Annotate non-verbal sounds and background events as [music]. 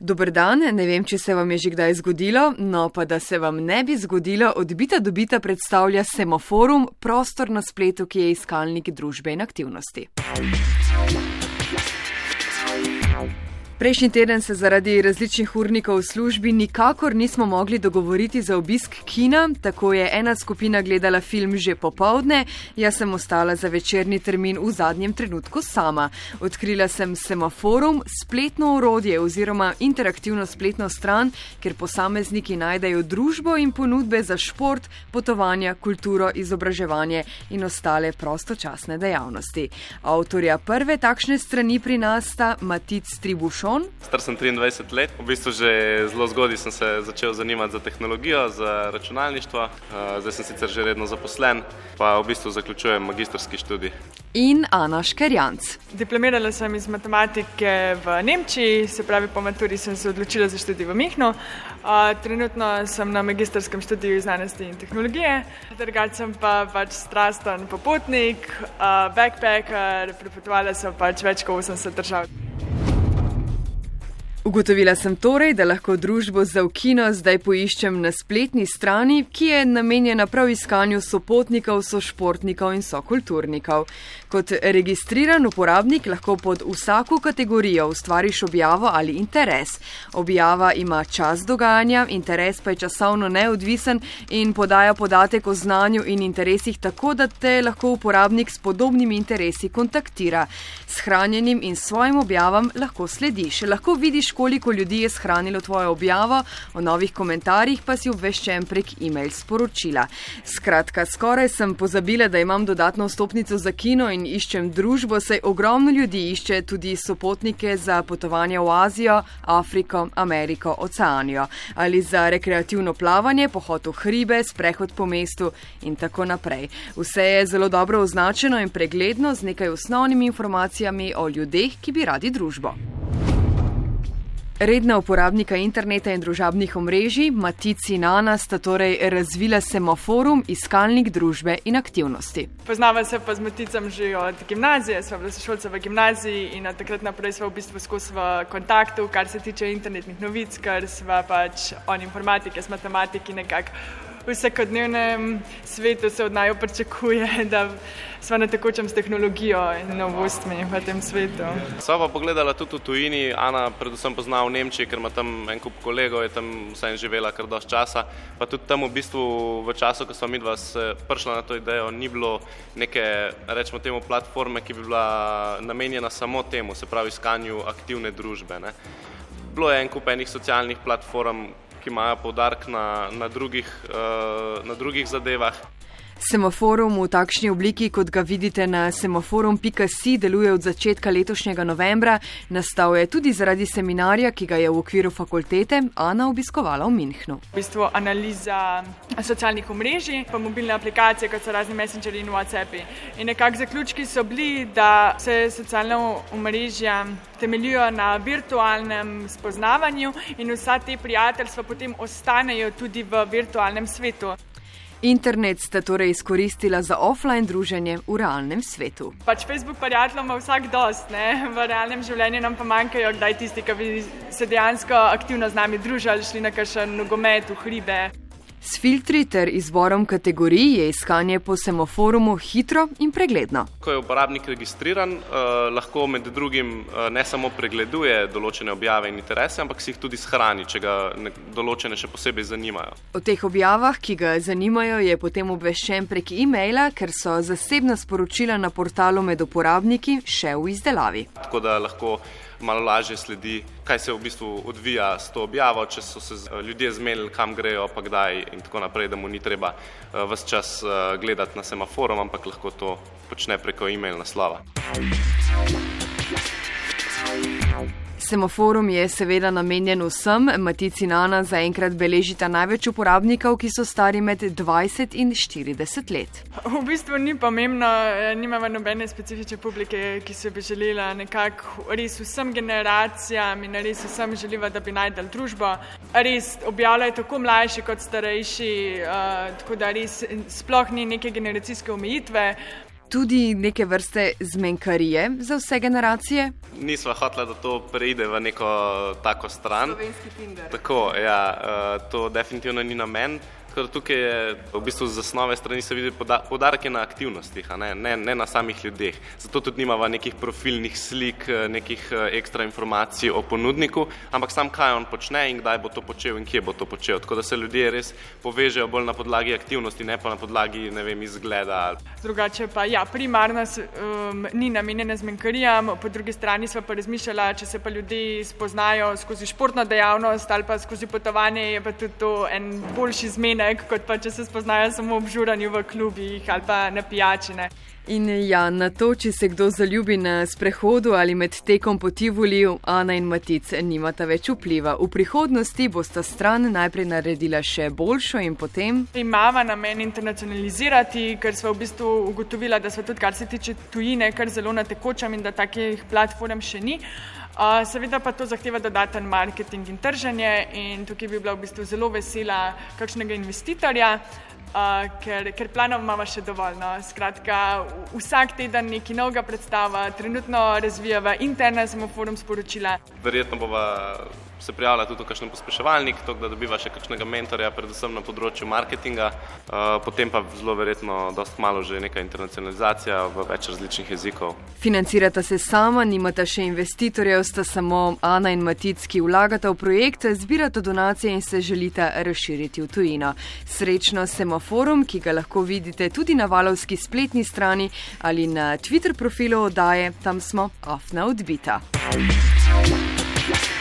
Dobr dan, ne vem, če se vam je že kdaj zgodilo, no pa da se vam ne bi zgodilo, odbita dobita predstavlja Semaforum, prostor na spletu, ki je iskalnik družbe in aktivnosti. Prejšnji teden se zaradi različnih urnikov v službi nikakor nismo mogli dogovoriti za obisk kina, tako je ena skupina gledala film že popovdne, jaz sem ostala za večerni termin v zadnjem trenutku sama. Odkrila sem semaforum, spletno orodje oziroma interaktivno spletno stran, kjer posamezniki najdejo družbo in ponudbe za šport, potovanja, kulturo, izobraževanje in ostale prostočasne dejavnosti. Avtorja prve takšne strani pri nas sta Matic Tribušo. Šon. Star sem 23 let, v bistvu že zelo zgodaj sem se začel zanimati za tehnologijo, za računalništvo. Eh, zdaj sem sicer že redno zaposlen, pa v bistvu zaključujem magistrski študij. In Ana Škerjanc. Diplomirala sem iz matematike v Nemčiji, se pravi, po maturi sem se odločila za študij v Mihnu. Eh, trenutno sem na magistrskem študiju znanosti in tehnologije, drugače sem pa pač strasten popotnik, eh, backpacker, prepotovala sem pač več kot 80 držav. Ugotovila sem torej, da lahko družbo za ukino zdaj poiščem na spletni strani, ki je namenjena prav iskanju sopotnikov, sošportnikov in sokulturnikov. Kot registriran uporabnik lahko pod vsako kategorijo ustvariš objavo ali interes. Objava ima čas dogajanja, interes pa je časovno neodvisen in podaja podatek o znanju in interesih tako, da te lahko uporabnik s podobnimi interesi kontaktira. S hranjenim in svojim objavam lahko slediš. Lahko koliko ljudi je shranilo tvojo objavo, o novih komentarjih pa si obveščen prek e-mail sporočila. Skratka, skoraj sem pozabila, da imam dodatno vstopnico za kino in iščem družbo, saj ogromno ljudi išče tudi sopotnike za potovanje v Azijo, Afriko, Ameriko, Oceanijo ali za rekreativno plavanje, pohod v hribe, sprehod po mestu in tako naprej. Vse je zelo dobro označeno in pregledno z nekaj osnovnimi informacijami o ljudeh, ki bi radi družbo. Redna uporabnika interneta in družabnih omrežij, Matic in Ana, sta torej razvila semaforum, iskalnik družbe in aktivnosti. Poznava se pa z Maticem že od gimnazije, sva bila sošolca v gimnaziji in od takrat naprej sva v bistvu skozi v kontaktu, kar se tiče internetnih novic, ker sva pač on informatike, s matematiki nekako vsakodnevnem svetu se od naju pričakuje, [laughs] da smo na tekočem s tehnologijo in novostmi v tem svetu. Sva pa pogledala tudi v tujini, Ana predvsem pozna v Nemčiji, ker ima tam en kup kolegov, je tam vsaj živela kar dosti časa. Pa tudi tam v bistvu v času, ko smo mi dva prišla na to idejo, ni bilo neke, rečemo temu, platforme, ki bi bila namenjena samo temu, se pravi iskanju aktivne družbe. Ne. Bilo je en kup enih socialnih platform, ki imajo poudarek na, na, uh, na drugih zadevah. Semaforum v takšni obliki, kot ga vidite na semaforum.si, deluje od začetka letošnjega novembra. Nastal je tudi zaradi seminarja, ki ga je v okviru fakultete Ana obiskovala v Minhnu. V bistvu analiza socialnih omrežij, pa mobilne aplikacije, kot so razni Messengeri in WhatsApp. In nekako zaključki so bili, da se socialna omrežja temeljijo na virtualnem spoznavanju in vsa te prijateljstva potem ostanejo tudi v virtualnem svetu. Internet sta torej izkoristila za offline druženje v realnem svetu. Pač Facebook prijateljev ima vsak dost, ne? v realnem življenju nam pa manjkajo, kdaj tisti, ki bi se dejansko aktivno z nami družili, šli na kakšen nogomet v hribe. S filtri ter izborom kategorij je iskanje po semaforumu hitro in pregledno. Ko je uporabnik registriran, eh, lahko med drugim eh, ne samo pregleduje določene objave in interese, ampak si jih tudi shrani, če ga ne, določene še posebej zanimajo. O teh objavah, ki ga zanimajo, je potem obveščen prek e-maila, ker so zasebna sporočila na portalu med uporabniki še v izdelavi. Tako da lahko malo lažje sledi, kaj se v bistvu odvija s to objavo, če so se ljudje zmenili, kam grejo, pa kdaj in tako naprej, da mu ni treba uh, vse čas uh, gledati na semaforum, ampak lahko to počne preko e-mail naslova. Semaforum je seveda namenjen vsem, Matici Nana zaenkrat beležita največ uporabnikov, ki so stari med 20 in 40 let. V bistvu ni pomembno, eh, nimamo nobene specifične publike, ki se bi želela nekako res vsem generacijam in res vsem želiva, da bi najdel družbo. Res objavljajo tako mlajši kot starejši, uh, tako da res sploh ni neke generacijske omejitve. Tudi neke vrste zmenkarije za vse generacije? Nisva hotela, da to preide v neko tako stran. Slovenski Tinder. Tako, ja, uh, to definitivno ni namen. Tako da tukaj je v bistvu z zasnove strani se vidi podarke na aktivnostih, ne? Ne, ne na samih ljudeh. Zato tudi nimava nekih profilnih slik, eh, nekih eh, ekstra informacij o ponudniku, ampak sam kaj on počne in kdaj bo to počel in kje bo to počel. Tako da se ljudje res povežejo bolj na podlagi aktivnosti, ne pa na podlagi ne vem, izgleda. Drugače pa ja, primarno um, ni namenjena zmenkarijam, po drugi strani smo pa razmišljali, če se pa ljudje spoznajo skozi športno dejavnost ali pa skozi potovanje, je pa tudi to en boljši zmenek učinek, kot pa če se spoznajo samo ob žuranju v klubih ali pa na pijačine. In ja, na to, če se kdo zaljubi na sprehodu ali med tekom poti volil, Ana in Matic nimata več vpliva. V prihodnosti bosta stran najprej naredila še boljšo in potem. Imava namen internacionalizirati, ker smo v bistvu ugotovila, da so tudi, kar se tiče tujine, kar zelo na tekočem in da takih platform še ni. Uh, seveda pa to zahteva dodaten marketing in trženje in tukaj bi bila v bistvu zelo vesela kakšnega investitorja, uh, ker, ker planov imamo še dovolj. No. Skratka, vsak teden nekaj novega predstava, trenutno razvijava internet, samo forum sporočila. Verjetno bova se prijavlja tudi v kakšen pospeševalnik, tako da dobiva še kakšnega mentorja, predvsem na področju marketinga, uh, potem pa zelo verjetno dost malo že neka internacionalizacija v več različnih jezikov. Financirata se sama, nimata še investitorjev, sta samo Ana in Matic, ki vlagata v projekt, zbirata donacije in se želita razširiti v tujino. Srečno semaforum, ki ga lahko vidite tudi na valovski spletni strani ali na Twitter profilu oddaje, tam smo ofna odbita. Thank you.